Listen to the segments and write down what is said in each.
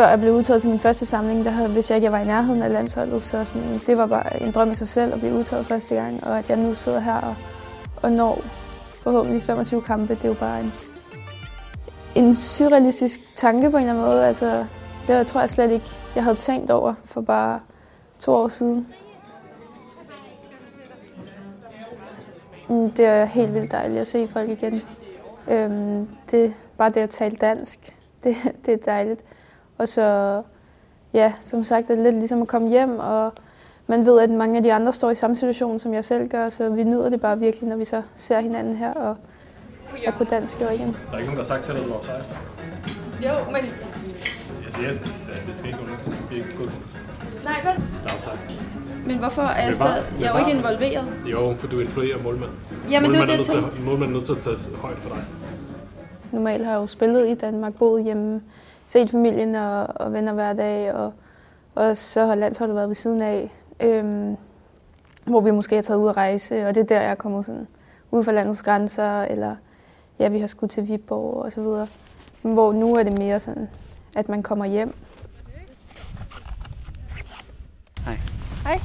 før jeg blev udtaget til min første samling, der havde, hvis jeg ikke var i nærheden af landsholdet, så sådan, det var bare en drøm i sig selv at blive udtaget første gang, og at jeg nu sidder her og, og når forhåbentlig 25 kampe, det er jo bare en, en surrealistisk tanke på en eller anden måde. Altså, det tror jeg slet ikke, jeg havde tænkt over for bare to år siden. Mm, det er helt vildt dejligt at se folk igen. Øhm, det, bare det at tale dansk, det, det er dejligt. Og så, ja, som sagt, det er lidt ligesom at komme hjem, og man ved, at mange af de andre står i samme situation, som jeg selv gør, så vi nyder det bare virkelig, når vi så ser hinanden her og er på dansk og igen. Der er ikke nogen, der har sagt til dig, at du er offside? Jo, men... Jeg siger, at det, det skal ikke gå Det er ikke godkendt. Nej, vel? Der er offside. Men hvorfor er jeg stadig... var- Jeg er jo ikke var- involveret. Jo, for du influerer målmand. Jamen, det var det, jeg Målmanden er nødt tænkte. til- Målmanden er nødt til at tage højde for dig. Normalt har jeg jo spillet i Danmark, boet hjemme, set familien og, og venner hver dag, og, og så har landsholdet været ved siden af, øhm, hvor vi måske har taget ud at rejse, og det er der, jeg er kommet sådan ud for landets grænser, eller ja, vi har skudt til Viborg og så videre. Men Hvor nu er det mere sådan, at man kommer hjem. Hej. Hej.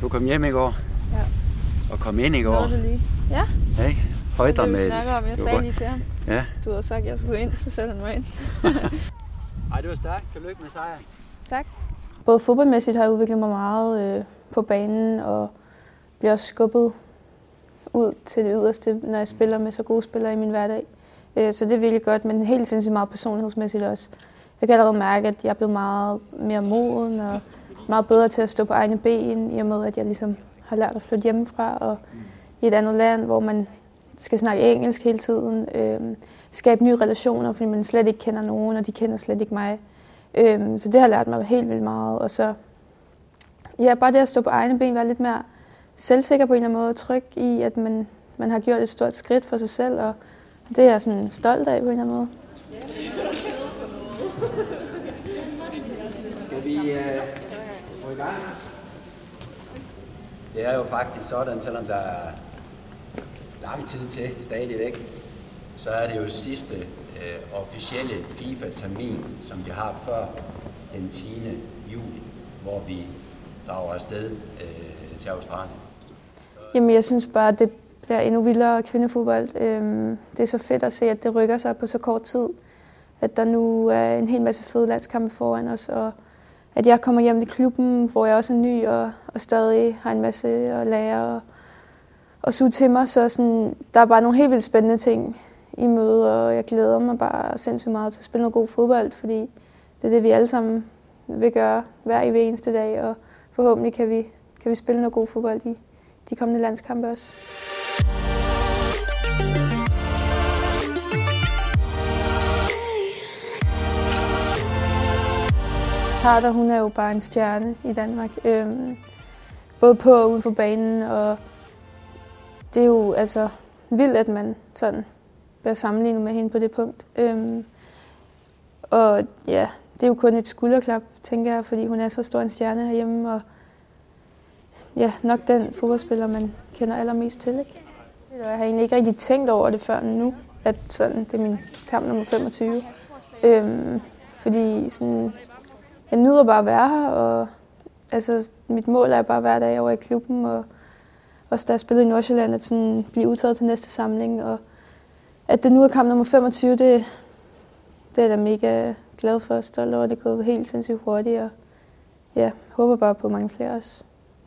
Du kom hjem i går. Ja. Og kom ind i går. Nåede lige? Ja, Hey, det vi højdramatisk. snakker om. Jeg sagde lige til ham. Ja. Du havde sagt, at jeg skulle ind, så satte han mig ind. Ej, det var stærkt. Tillykke med sejren. Tak. Både fodboldmæssigt har jeg udviklet mig meget øh, på banen, og bliver også skubbet ud til det yderste, når jeg spiller med så gode spillere i min hverdag. Øh, så det er virkelig godt, men helt sindssygt meget personlighedsmæssigt også. Jeg kan allerede mærke, at jeg er blevet meget mere moden og meget bedre til at stå på egne ben, i og med, at jeg ligesom har lært at flytte hjemmefra og i et andet land, hvor man skal snakke engelsk hele tiden, øh, skabe nye relationer, fordi man slet ikke kender nogen, og de kender slet ikke mig. Øh, så det har lært mig helt vildt meget. Og så ja, bare det at stå på egne ben, være lidt mere selvsikker på en eller anden måde, tryg i, at man, man har gjort et stort skridt for sig selv, og det er jeg sådan stolt af på en eller anden måde. Skal vi øh, gå i gang? Det er jo faktisk sådan, selvom der er lang tid til stadigvæk, så er det jo sidste øh, officielle FIFA-termin, som vi har før den 10. juli, hvor vi drager afsted øh, til Australien. Jamen, jeg synes bare, at det bliver endnu vildere kvindefodbold. Øhm, det er så fedt at se, at det rykker sig på så kort tid. At der nu er en hel masse fede landskampe foran os, og at jeg kommer hjem til klubben, hvor jeg også er ny og, og stadig har en masse at lære og, og suge til mig. Så sådan, der er bare nogle helt vildt spændende ting i møde, og jeg glæder mig bare sindssygt meget til at spille noget god fodbold, fordi det er det, vi alle sammen vil gøre hver i eneste dag, og forhåbentlig kan vi, kan vi spille noget god fodbold i de kommende landskampe også. Harder, hun er jo bare en stjerne i Danmark. Øhm, både på og ude for banen, og det er jo altså vildt, at man sådan bliver sammenlignet med hende på det punkt. Øhm, og ja, det er jo kun et skulderklap, tænker jeg, fordi hun er så stor en stjerne herhjemme, og ja, nok den fodboldspiller, man kender allermest til. Ikke? Jeg har egentlig ikke rigtig tænkt over det før nu, at sådan, det er min kamp nummer 25. Øhm, fordi sådan, jeg nyder bare at være her, og altså, mit mål er bare hver dag over i klubben, og også da jeg spillede i Nordsjælland, at sådan, blive udtaget til næste samling, og at det nu er kamp nummer 25, det, det er jeg da mega glad for og stolt over. Det er gået helt sindssygt hurtigt, og ja, håber bare på mange flere også.